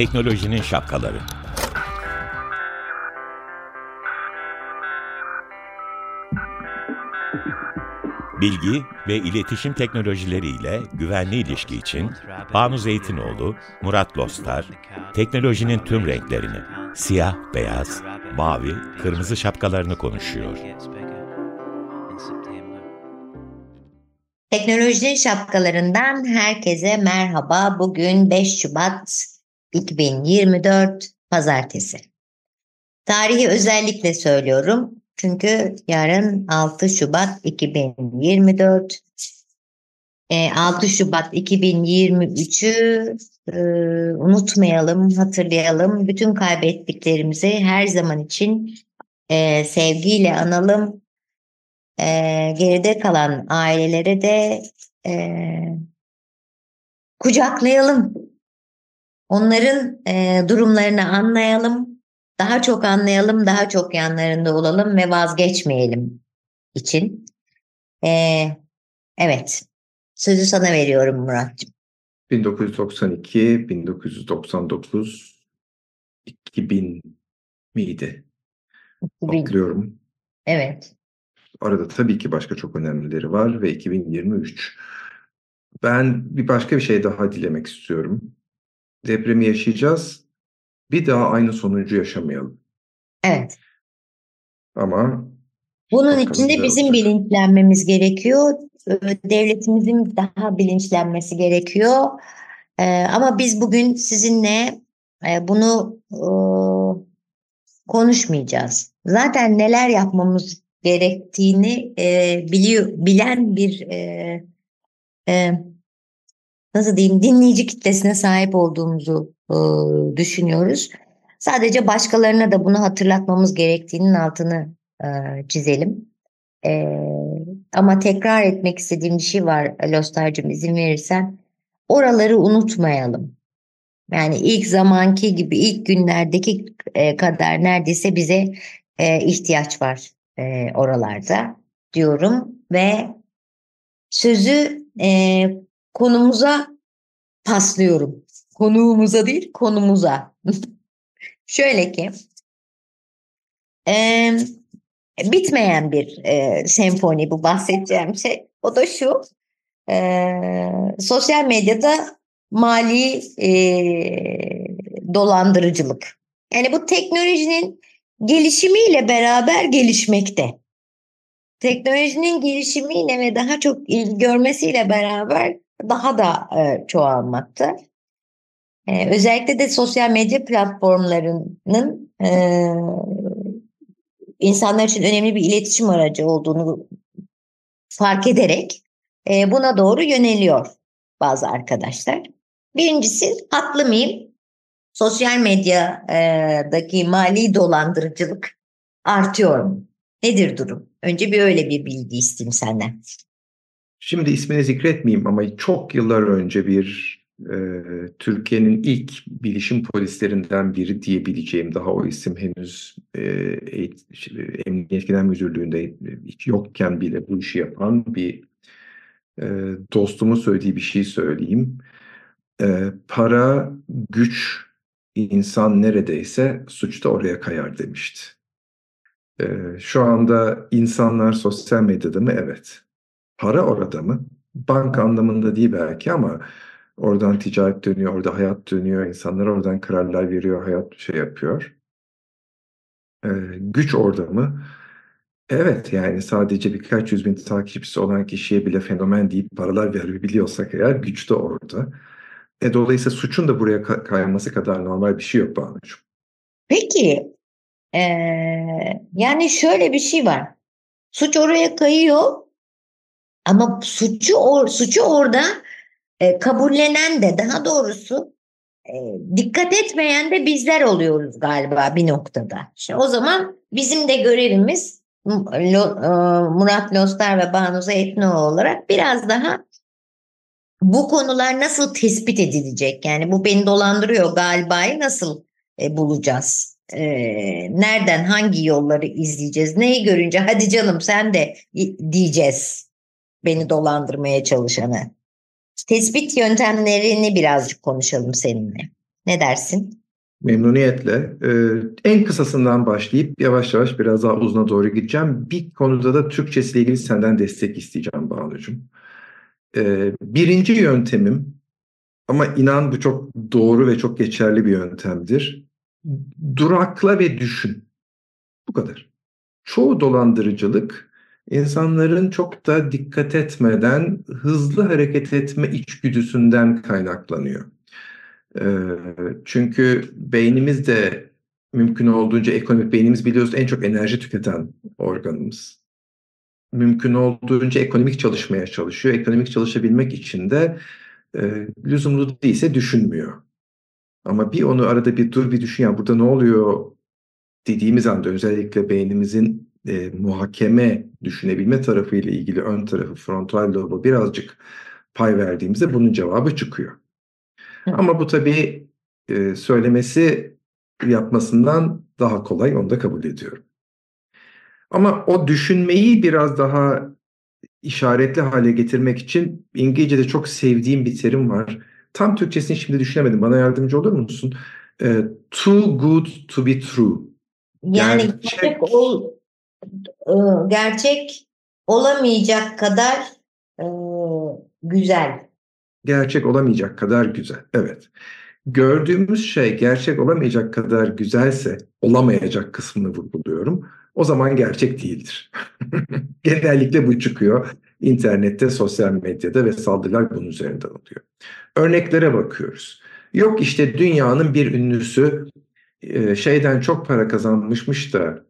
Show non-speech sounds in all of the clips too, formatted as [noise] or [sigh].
Teknolojinin şapkaları. Bilgi ve iletişim teknolojileriyle güvenli ilişki için Banu Zeytinoğlu, Murat Lostar, teknolojinin tüm renklerini, siyah, beyaz, mavi, kırmızı şapkalarını konuşuyor. Teknolojinin şapkalarından herkese merhaba. Bugün 5 Şubat 2024 Pazartesi. Tarihi özellikle söylüyorum. Çünkü yarın 6 Şubat 2024 6 Şubat 2023'ü e, unutmayalım, hatırlayalım. Bütün kaybettiklerimizi her zaman için e, sevgiyle analım. E, geride kalan ailelere de e, kucaklayalım. Onların e, durumlarını anlayalım daha çok anlayalım, daha çok yanlarında olalım ve vazgeçmeyelim için. Ee, evet, sözü sana veriyorum Muratcığım. 1992, 1999, 2000 miydi? 2000. Hatırlıyorum. Evet. Arada tabii ki başka çok önemlileri var ve 2023. Ben bir başka bir şey daha dilemek istiyorum. Depremi yaşayacağız bir daha aynı sonucu yaşamayalım. Evet. Ama bunun için de bizim olacak. bilinçlenmemiz gerekiyor. Devletimizin daha bilinçlenmesi gerekiyor. Ee, ama biz bugün sizinle e, bunu e, konuşmayacağız. Zaten neler yapmamız gerektiğini e, biliyor, bilen bir nasıl diyeyim dinleyici kitlesine sahip olduğumuzu e, düşünüyoruz. Sadece başkalarına da bunu hatırlatmamız gerektiğinin altını e, çizelim. E, ama tekrar etmek istediğim bir şey var Lostar'cığım izin verirsen. Oraları unutmayalım. Yani ilk zamanki gibi ilk günlerdeki e, kadar neredeyse bize e, ihtiyaç var e, oralarda diyorum ve sözü e, konumuza paslıyorum. Konuğumuza değil konumuza. [laughs] Şöyle ki e, bitmeyen bir e, senfoni bu bahsedeceğim şey. O da şu e, sosyal medyada mali e, dolandırıcılık. Yani bu teknolojinin gelişimiyle beraber gelişmekte. Teknolojinin gelişimiyle ve daha çok ilgi görmesiyle beraber daha da e, çoğalmakta. E, özellikle de sosyal medya platformlarının e, insanlar için önemli bir iletişim aracı olduğunu fark ederek e, buna doğru yöneliyor bazı arkadaşlar. Birincisi haklı mıyım? Sosyal medyadaki mali dolandırıcılık artıyor mu? Nedir durum? Önce bir öyle bir bilgi isteyeyim senden. Şimdi ismini zikretmeyeyim ama çok yıllar önce bir e, Türkiye'nin ilk bilişim polislerinden biri diyebileceğim daha o isim henüz e, Emniyet Genel Müdürlüğü'nde yokken bile bu işi yapan bir e, dostumun söylediği bir şey söyleyeyim. E, para, güç, insan neredeyse suç da oraya kayar demişti. E, şu anda insanlar sosyal medyada mı? Evet. Para orada mı? Bank anlamında değil belki ama oradan ticaret dönüyor, orada hayat dönüyor, insanlar oradan kararlar veriyor, hayat şey yapıyor. Ee, güç orada mı? Evet yani sadece birkaç yüz bin takipçisi olan kişiye bile fenomen deyip paralar verebiliyorsak eğer güç de orada. E, dolayısıyla suçun da buraya kayması kadar normal bir şey yok Banu'cuğum. Peki ee, yani şöyle bir şey var. Suç oraya kayıyor ama suçu or, suçu orada e, kabullenen de daha doğrusu e, dikkat etmeyen de bizler oluyoruz galiba bir noktada. İşte o zaman bizim de görevimiz e, Murat Lostar ve Banu Zeytinoğlu olarak biraz daha bu konular nasıl tespit edilecek? Yani bu beni dolandırıyor galiba nasıl e, bulacağız? E, nereden hangi yolları izleyeceğiz? Neyi görünce hadi canım sen de diyeceğiz beni dolandırmaya çalışanı. Tespit yöntemlerini birazcık konuşalım seninle. Ne dersin? Memnuniyetle. Ee, en kısasından başlayıp yavaş yavaş biraz daha uzuna doğru gideceğim. Bir konuda da Türkçesiyle ilgili senden destek isteyeceğim Banucuğum. Ee, birinci yöntemim ama inan bu çok doğru ve çok geçerli bir yöntemdir. Durakla ve düşün. Bu kadar. Çoğu dolandırıcılık insanların çok da dikkat etmeden hızlı hareket etme içgüdüsünden kaynaklanıyor. Çünkü beynimiz de mümkün olduğunca ekonomik, beynimiz biliyoruz en çok enerji tüketen organımız. Mümkün olduğunca ekonomik çalışmaya çalışıyor. Ekonomik çalışabilmek için de e, lüzumlu değilse düşünmüyor. Ama bir onu arada bir dur bir düşün ya burada ne oluyor dediğimiz anda özellikle beynimizin e, muhakeme düşünebilme tarafı ile ilgili ön tarafı frontal lobu birazcık pay verdiğimizde bunun cevabı çıkıyor. Ama bu tabii e, söylemesi yapmasından daha kolay onu da kabul ediyorum. Ama o düşünmeyi biraz daha işaretli hale getirmek için İngilizce'de çok sevdiğim bir terim var. Tam Türkçesini şimdi düşünemedim. Bana yardımcı olur musun? E, too good to be true. Yani gerçek, gerçek, ol, gerçek olamayacak kadar e, güzel. Gerçek olamayacak kadar güzel. Evet. Gördüğümüz şey gerçek olamayacak kadar güzelse olamayacak kısmını vurguluyorum. O zaman gerçek değildir. [laughs] Genellikle bu çıkıyor. İnternette, sosyal medyada ve saldırılar bunun üzerinden oluyor. Örneklere bakıyoruz. Yok işte dünyanın bir ünlüsü şeyden çok para kazanmışmış da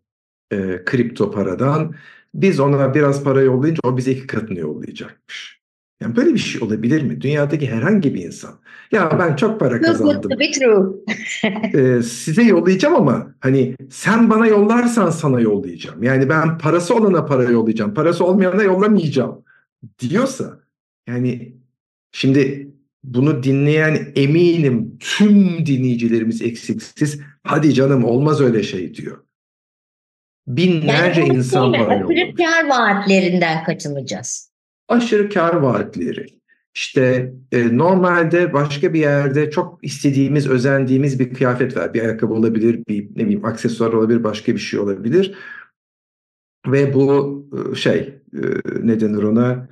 e, kripto paradan biz ona biraz para yollayınca o bize iki katını yollayacakmış. Yani böyle bir şey olabilir mi? Dünyadaki herhangi bir insan. Ya ben çok para kazandım. ee, [laughs] size yollayacağım ama hani sen bana yollarsan sana yollayacağım. Yani ben parası olana para yollayacağım. Parası olmayana yollamayacağım diyorsa yani şimdi bunu dinleyen eminim tüm dinleyicilerimiz eksiksiz hadi canım olmaz öyle şey diyor. Binlerce yani insan var. Aşırı kar vaatlerinden kaçınacağız aşırı kar vaatleri. İşte e, normalde başka bir yerde çok istediğimiz, özendiğimiz bir kıyafet var. Bir ayakkabı olabilir, bir ne bileyim aksesuar olabilir, başka bir şey olabilir. Ve bu e, şey e, ne denir ona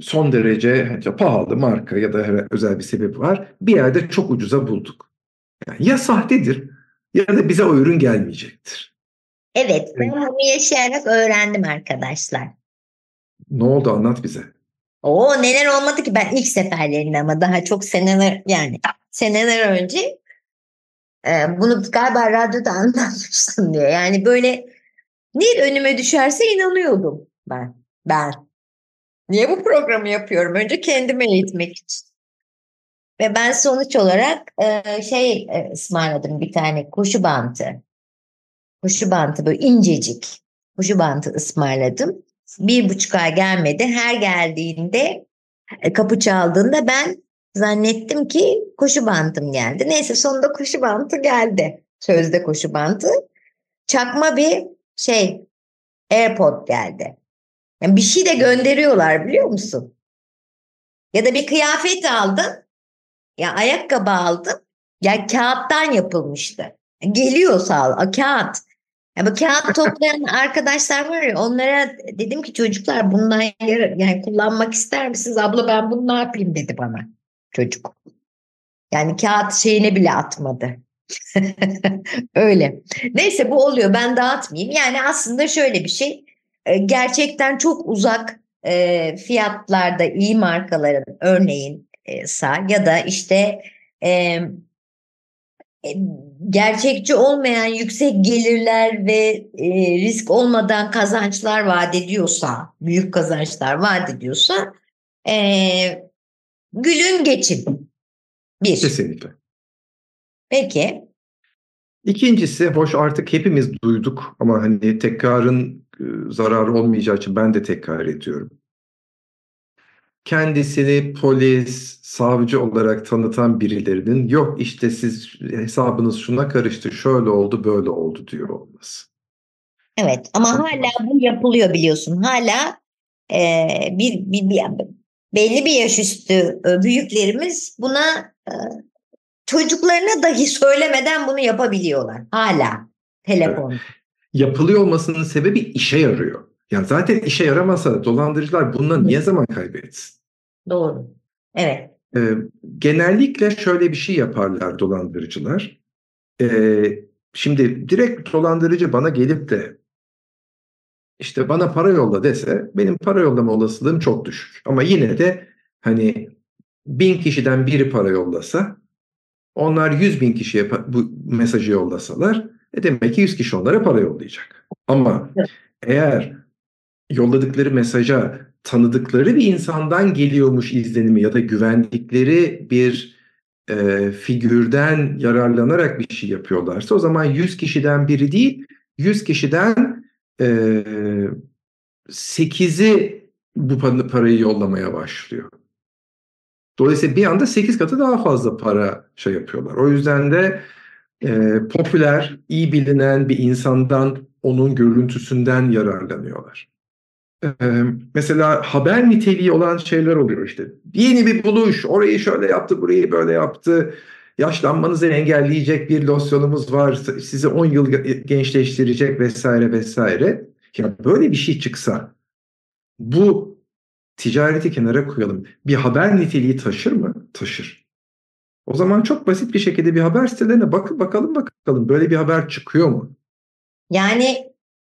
son derece pahalı marka ya da özel bir sebep var. Bir yerde çok ucuza bulduk. Yani ya sahtedir ya da bize o ürün gelmeyecektir. Evet, ben bunu yaşayarak öğrendim arkadaşlar. Ne oldu anlat bize. O neler olmadı ki ben ilk seferlerinde ama daha çok seneler yani seneler önce e, bunu galiba radyoda [laughs] anlatmıştım diyor. Yani böyle bir önüme düşerse inanıyordum ben. Ben. Niye bu programı yapıyorum? Önce kendimi eğitmek için. Ve ben sonuç olarak e, şey e, ısmarladım bir tane koşu bantı. Koşu bantı böyle incecik. Koşu bantı ısmarladım bir buçuk ay gelmedi. Her geldiğinde e, kapı çaldığında ben zannettim ki koşu bantım geldi. Neyse sonunda koşu bantı geldi. Sözde koşu bantı. Çakma bir şey AirPod geldi. Yani bir şey de gönderiyorlar biliyor musun? Ya da bir kıyafet aldın. Ya ayakkabı aldın. Ya kağıttan yapılmıştı. Geliyor sağ ol. Kağıt. Ya bu kağıt toplayan arkadaşlar var ya onlara dedim ki çocuklar bundan yani kullanmak ister misiniz? Abla ben bunu ne yapayım dedi bana çocuk. Yani kağıt şeyine bile atmadı. [laughs] Öyle. Neyse bu oluyor ben dağıtmayayım. Yani aslında şöyle bir şey e, gerçekten çok uzak e, fiyatlarda iyi markaların örneğin e, ya da işte e, gerçekçi olmayan yüksek gelirler ve e, risk olmadan kazançlar vaat ediyorsa, büyük kazançlar vaat ediyorsa e, gülün geçin. Bir. Kesinlikle. Peki. İkincisi, hoş artık hepimiz duyduk ama hani tekrarın e, zararı olmayacağı için ben de tekrar ediyorum kendisini polis, savcı olarak tanıtan birilerinin yok işte siz hesabınız şuna karıştı, şöyle oldu, böyle oldu diyor olması. Evet ama hala bu yapılıyor biliyorsun. Hala e, bir, bir, bir belli bir yaş üstü e, büyüklerimiz buna e, çocuklarına dahi söylemeden bunu yapabiliyorlar hala telefon. Evet. Yapılıyor olmasının sebebi işe yarıyor. Yani zaten işe yaramasa dolandırıcılar bununla niye zaman kaybetsin? Doğru. Evet. Ee, genellikle şöyle bir şey yaparlar dolandırıcılar. Ee, şimdi direkt dolandırıcı bana gelip de işte bana para yolla dese benim para yollama olasılığım çok düşük. Ama yine de hani bin kişiden biri para yollasa onlar yüz bin kişiye bu mesajı yollasalar e demek ki yüz kişi onlara para yollayacak. Ama eğer yolladıkları mesaja tanıdıkları bir insandan geliyormuş izlenimi ya da güvendikleri bir e, figürden yararlanarak bir şey yapıyorlarsa o zaman 100 kişiden biri değil 100 kişiden e, 8'i bu parayı yollamaya başlıyor. Dolayısıyla bir anda 8 katı daha fazla para şey yapıyorlar. O yüzden de e, popüler, iyi bilinen bir insandan onun görüntüsünden yararlanıyorlar. Ee, mesela haber niteliği olan şeyler oluyor işte. Yeni bir buluş, orayı şöyle yaptı, burayı böyle yaptı. Yaşlanmanızı engelleyecek bir losyonumuz var, sizi 10 yıl gençleştirecek vesaire vesaire. Ya böyle bir şey çıksa bu ticareti kenara koyalım. Bir haber niteliği taşır mı? Taşır. O zaman çok basit bir şekilde bir haber sitelerine bakın bakalım bakalım böyle bir haber çıkıyor mu? Yani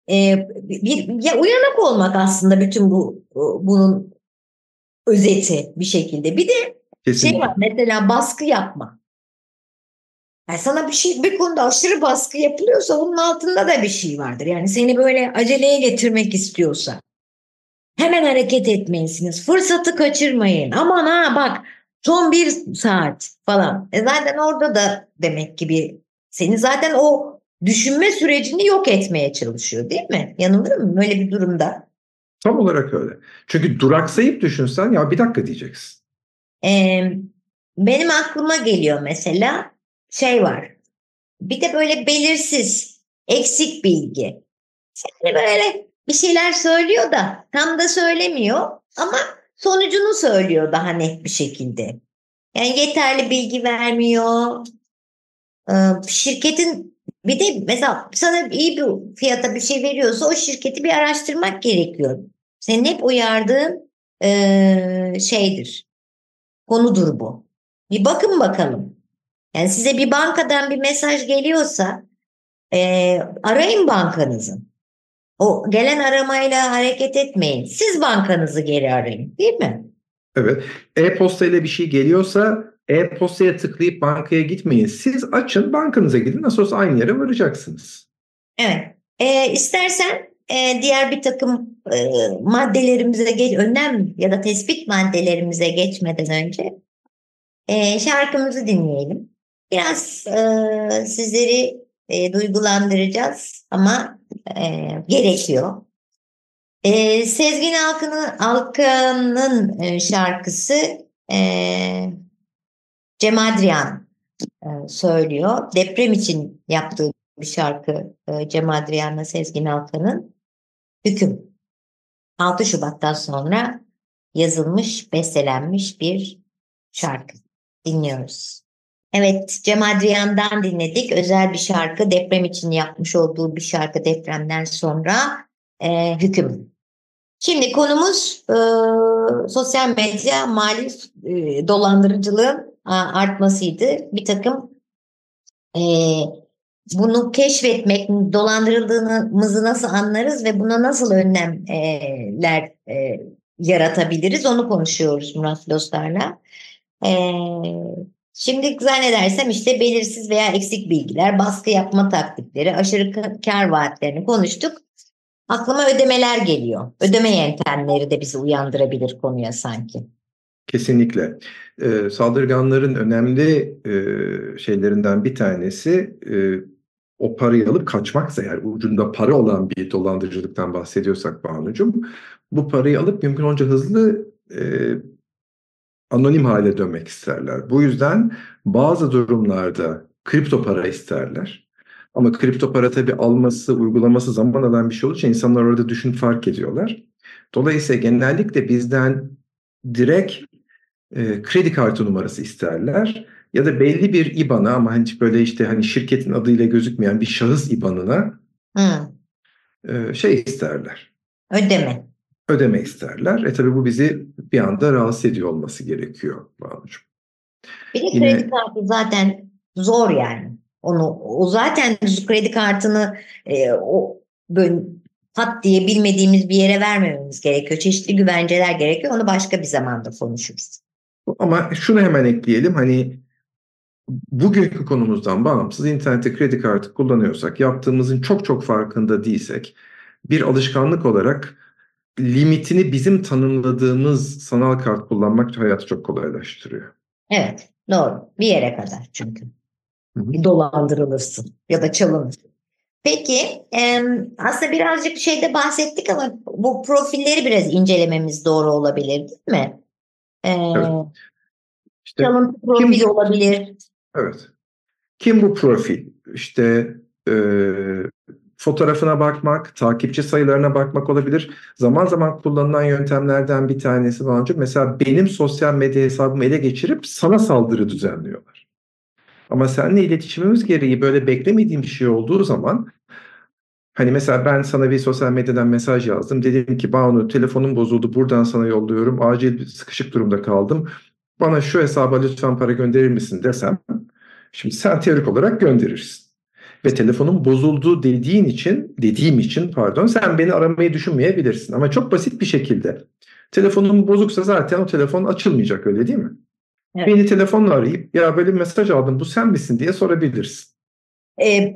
e, bir ya uyanık olmak aslında bütün bu bunun özeti bir şekilde. Bir de şey Kesinlikle. şey var mesela baskı yapma. Yani sana bir şey bir konuda aşırı baskı yapılıyorsa onun altında da bir şey vardır. Yani seni böyle aceleye getirmek istiyorsa hemen hareket etmelisiniz. Fırsatı kaçırmayın. Aman ha bak son bir saat falan. E zaten orada da demek ki bir seni zaten o düşünme sürecini yok etmeye çalışıyor değil mi? Yanılır mı böyle bir durumda? Tam olarak öyle. Çünkü duraksayıp düşünsen ya bir dakika diyeceksin. Ee, benim aklıma geliyor mesela şey var. Bir de böyle belirsiz, eksik bilgi. Yani böyle bir şeyler söylüyor da tam da söylemiyor ama sonucunu söylüyor daha net bir şekilde. Yani yeterli bilgi vermiyor. Ee, şirketin bir de mesela sana iyi bir fiyata bir şey veriyorsa o şirketi bir araştırmak gerekiyor. Senin hep uyardığın e, şeydir. Konudur bu. Bir bakın bakalım. Yani size bir bankadan bir mesaj geliyorsa e, arayın bankanızı. O gelen aramayla hareket etmeyin. Siz bankanızı geri arayın değil mi? Evet. E-posta ile bir şey geliyorsa e-postaya tıklayıp bankaya gitmeyin. Siz açın bankanıza gidin. Nasıl olsa aynı yere varacaksınız. Evet. E, istersen e, diğer bir takım e, maddelerimize geç, önlem ya da tespit maddelerimize geçmeden önce e, şarkımızı dinleyelim. Biraz e, sizleri e, duygulandıracağız ama e, gerekiyor. E, Sezgin Alkan'ın Alkan'ın e, şarkısı e, Cem Adrian e, söylüyor. Deprem için yaptığı bir şarkı e, Cem Adrian'la Sezgin Alkan'ın Hüküm. 6 Şubat'tan sonra yazılmış, bestelenmiş bir şarkı. Dinliyoruz. Evet, Cem Adrian'dan dinledik. Özel bir şarkı, deprem için yapmış olduğu bir şarkı depremden sonra e, Hüküm. Şimdi konumuz e, sosyal medya mali e, dolandırıcılığın artmasıydı. Bir takım e, bunu keşfetmek, dolandırıldığımızı nasıl anlarız ve buna nasıl önlemler e, yaratabiliriz onu konuşuyoruz Murat Lostar'la. E, şimdi zannedersem işte belirsiz veya eksik bilgiler, baskı yapma taktikleri, aşırı kar vaatlerini konuştuk. Aklıma ödemeler geliyor. Ödeme yöntemleri de bizi uyandırabilir konuya sanki. Kesinlikle. Ee, saldırganların önemli e, şeylerinden bir tanesi e, o parayı alıp kaçmaksa eğer ucunda para olan bir dolandırıcılıktan bahsediyorsak Banu'cum bu parayı alıp mümkün olunca hızlı e, anonim hale dönmek isterler. Bu yüzden bazı durumlarda kripto para isterler. Ama kripto para tabii alması, uygulaması zaman alan bir şey olduğu için insanlar orada düşün fark ediyorlar. Dolayısıyla genellikle bizden direkt e, kredi kartı numarası isterler ya da belli bir IBAN'a ama hani böyle işte hani şirketin adıyla gözükmeyen bir şahıs IBAN'ına e, şey isterler. Ödeme. Ödeme isterler. E tabi bu bizi bir anda rahatsız ediyor olması gerekiyor Banu'cum. Bir de Yine, kredi kartı zaten zor yani. Onu o zaten kredi kartını e, o böyle pat diye bilmediğimiz bir yere vermememiz gerekiyor. Çeşitli güvenceler gerekiyor. Onu başka bir zamanda konuşuruz. Ama şunu hemen ekleyelim. Hani bugünkü konumuzdan bağımsız internette kredi kartı kullanıyorsak, yaptığımızın çok çok farkında değilsek, bir alışkanlık olarak limitini bizim tanımladığımız sanal kart kullanmak hayatı çok kolaylaştırıyor. Evet, doğru. Bir yere kadar çünkü. Hı hı. Dolandırılırsın ya da çalınırsın. Peki aslında birazcık şeyde bahsettik ama bu profilleri biraz incelememiz doğru olabilir değil mi? Evet. İşte Çalıntı profil kim, olabilir. Evet. Kim bu profil? İşte e, fotoğrafına bakmak, takipçi sayılarına bakmak olabilir. Zaman zaman kullanılan yöntemlerden bir tanesi bence mesela benim sosyal medya hesabımı ele geçirip sana saldırı düzenliyorlar. Ama seninle iletişimimiz gereği böyle beklemediğim bir şey olduğu zaman hani mesela ben sana bir sosyal medyadan mesaj yazdım. Dedim ki Banu telefonum bozuldu buradan sana yolluyorum. Acil sıkışık durumda kaldım. Bana şu hesaba lütfen para gönderir misin desem. Şimdi sen teorik olarak gönderirsin. Ve telefonun bozuldu dediğin için, dediğim için pardon sen beni aramayı düşünmeyebilirsin. Ama çok basit bir şekilde. Telefonun bozuksa zaten o telefon açılmayacak öyle değil mi? Evet. Beni telefonla arayıp ya böyle mesaj aldım bu sen misin diye sorabilirsin. Ee,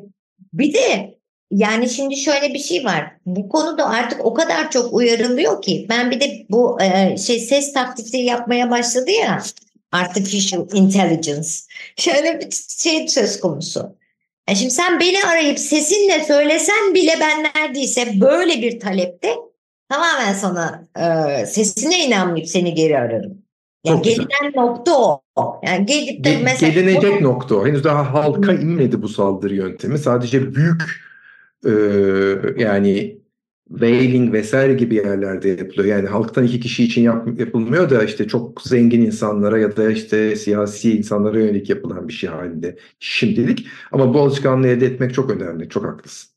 bir de yani şimdi şöyle bir şey var. Bu konuda artık o kadar çok uyarılıyor ki ben bir de bu e, şey ses taklitleri yapmaya başladı ya artificial intelligence. Şöyle bir şey söz konusu. E şimdi sen beni arayıp sesinle söylesen bile ben neredeyse böyle bir talepte tamamen sana e, sesine inanmayıp seni geri ararım. Yani gelinen nokta o. Yani gelip de mesela... Gelinecek nokta o. Henüz daha halka inmedi bu saldırı yöntemi. Sadece büyük e, yani whaling vesaire gibi yerlerde yapılıyor. Yani halktan iki kişi için yap, yapılmıyor da işte çok zengin insanlara ya da işte siyasi insanlara yönelik yapılan bir şey halinde şimdilik. Ama bu alışkanlığı elde etmek çok önemli. Çok haklısın.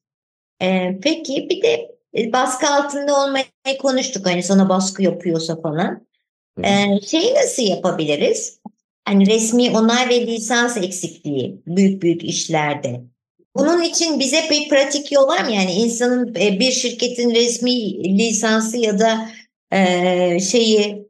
Ee, peki bir de e, baskı altında olmayı konuştuk. Hani sana baskı yapıyorsa falan. Ee, şeyi nasıl yapabiliriz? Hani resmi onay ve lisans eksikliği büyük büyük işlerde. Bunun için bize bir pratik yol var mı? Yani insanın e, bir şirketin resmi lisansı ya da e, şeyi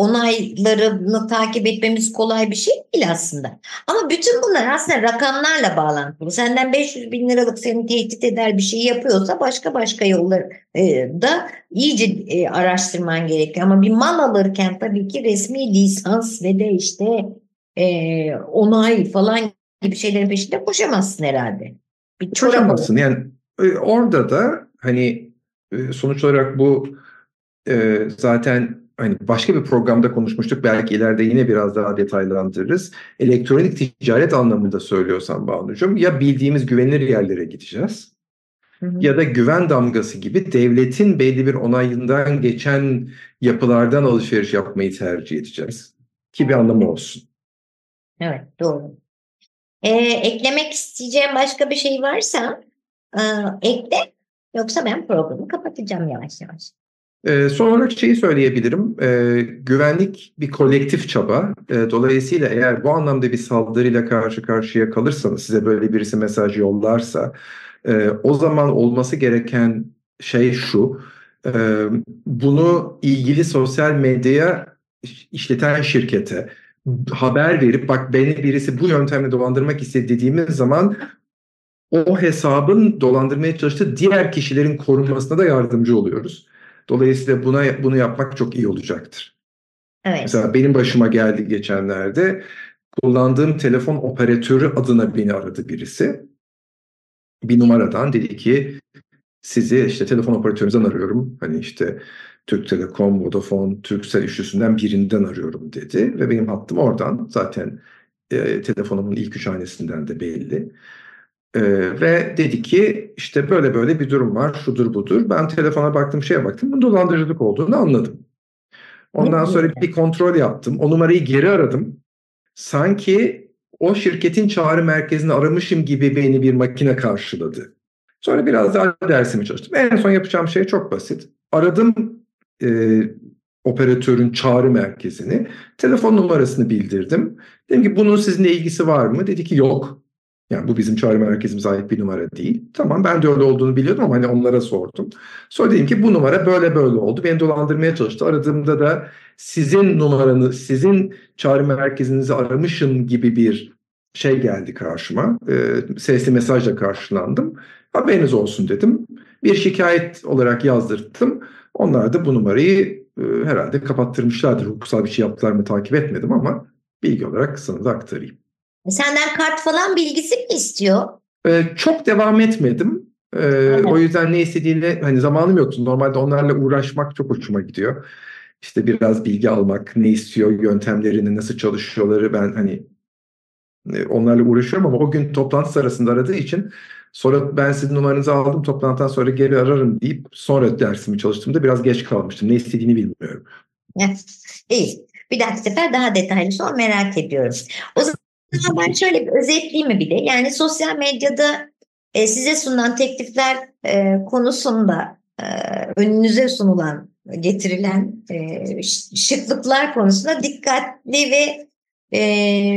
onaylarını takip etmemiz kolay bir şey değil aslında. Ama bütün bunlar aslında rakamlarla bağlantılı. Senden 500 bin liralık seni tehdit eder bir şey yapıyorsa başka başka yollar e, da iyice e, araştırman gerekiyor. Ama bir mal alırken tabii ki resmi lisans ve de işte e, onay falan gibi şeylerin peşinde koşamazsın herhalde. Bir koşamazsın. Yani orada da hani sonuç olarak bu zaten hani başka bir programda konuşmuştuk. Belki ileride yine biraz daha detaylandırırız. Elektronik ticaret anlamında söylüyorsam Banucuğum ya bildiğimiz güvenilir yerlere gideceğiz. Hı hı. Ya da güven damgası gibi devletin belli bir onayından geçen yapılardan alışveriş yapmayı tercih edeceğiz. Ki bir anlamı olsun. Evet doğru. Ee, eklemek isteyeceğim başka bir şey varsa e, ekle. Yoksa ben programı kapatacağım yavaş yavaş. E, son olarak şeyi söyleyebilirim. E, güvenlik bir kolektif çaba. E, dolayısıyla eğer bu anlamda bir saldırıyla karşı karşıya kalırsanız, size böyle birisi mesaj yollarsa, e, o zaman olması gereken şey şu. E, bunu ilgili sosyal medyaya işleten şirkete haber verip bak beni birisi bu yöntemle dolandırmak istedi dediğimiz zaman o hesabın dolandırmaya çalıştığı diğer kişilerin korunmasına da yardımcı oluyoruz. Dolayısıyla buna bunu yapmak çok iyi olacaktır. Evet. Mesela benim başıma geldi geçenlerde kullandığım telefon operatörü adına beni aradı birisi. Bir numaradan dedi ki sizi işte telefon operatörünüzden arıyorum. Hani işte Türk Telekom, Vodafone, Turkcell üçlüsünden birinden arıyorum dedi. Ve benim hattım oradan zaten e, telefonumun ilk üç hanesinden de belli. Ee, ve dedi ki işte böyle böyle bir durum var, şudur budur. Ben telefona baktım, şeye baktım, bunun dolandırıcılık olduğunu anladım. Ondan sonra bir kontrol yaptım. O numarayı geri aradım. Sanki o şirketin çağrı merkezini aramışım gibi beni bir makine karşıladı. Sonra biraz daha dersimi çalıştım. En son yapacağım şey çok basit. Aradım e, operatörün çağrı merkezini. Telefon numarasını bildirdim. Dedim ki bunun sizinle ilgisi var mı? Dedi ki yok. Yani bu bizim çağrı merkezimize ait bir numara değil. Tamam ben de öyle olduğunu biliyordum ama hani onlara sordum. Sonra dedim ki bu numara böyle böyle oldu. Beni dolandırmaya çalıştı. Aradığımda da sizin numaranı, sizin çağrı merkezinizi aramışım gibi bir şey geldi karşıma. E, sesli mesajla karşılandım. Haberiniz olsun dedim. Bir şikayet olarak yazdırdım. Onlar da bu numarayı e, herhalde kapattırmışlardır. Hukuksal bir şey yaptılar mı takip etmedim ama bilgi olarak sana da aktarayım. Senden kart falan bilgisi mi istiyor? E, çok devam etmedim. E, evet. O yüzden ne istediğini hani zamanım yoktu. Normalde onlarla uğraşmak çok hoşuma gidiyor. İşte biraz bilgi almak, ne istiyor, yöntemlerini, nasıl çalışıyorları ben hani e, onlarla uğraşıyorum ama o gün toplantı sırasında aradığı için sonra ben sizin numaranızı aldım toplantıdan sonra geri ararım deyip sonra dersimi çalıştığımda biraz geç kalmıştım. Ne istediğini bilmiyorum. İyi. Bir dahaki sefer daha detaylı sor merak ediyorum. O zaman ben şöyle bir özetleyeyim mi bir de? Yani sosyal medyada e, size sunulan teklifler e, konusunda e, önünüze sunulan getirilen şıklıklar konusunda dikkatli ve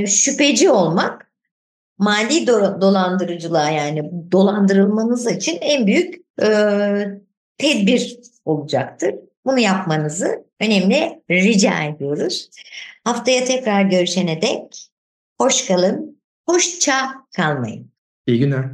şüpheci olmak mali do- dolandırıcılığa yani dolandırılmanız için en büyük e, tedbir olacaktır. Bunu yapmanızı önemli rica ediyoruz. Haftaya tekrar görüşene dek hoş kalın, hoşça kalmayın. İyi günler.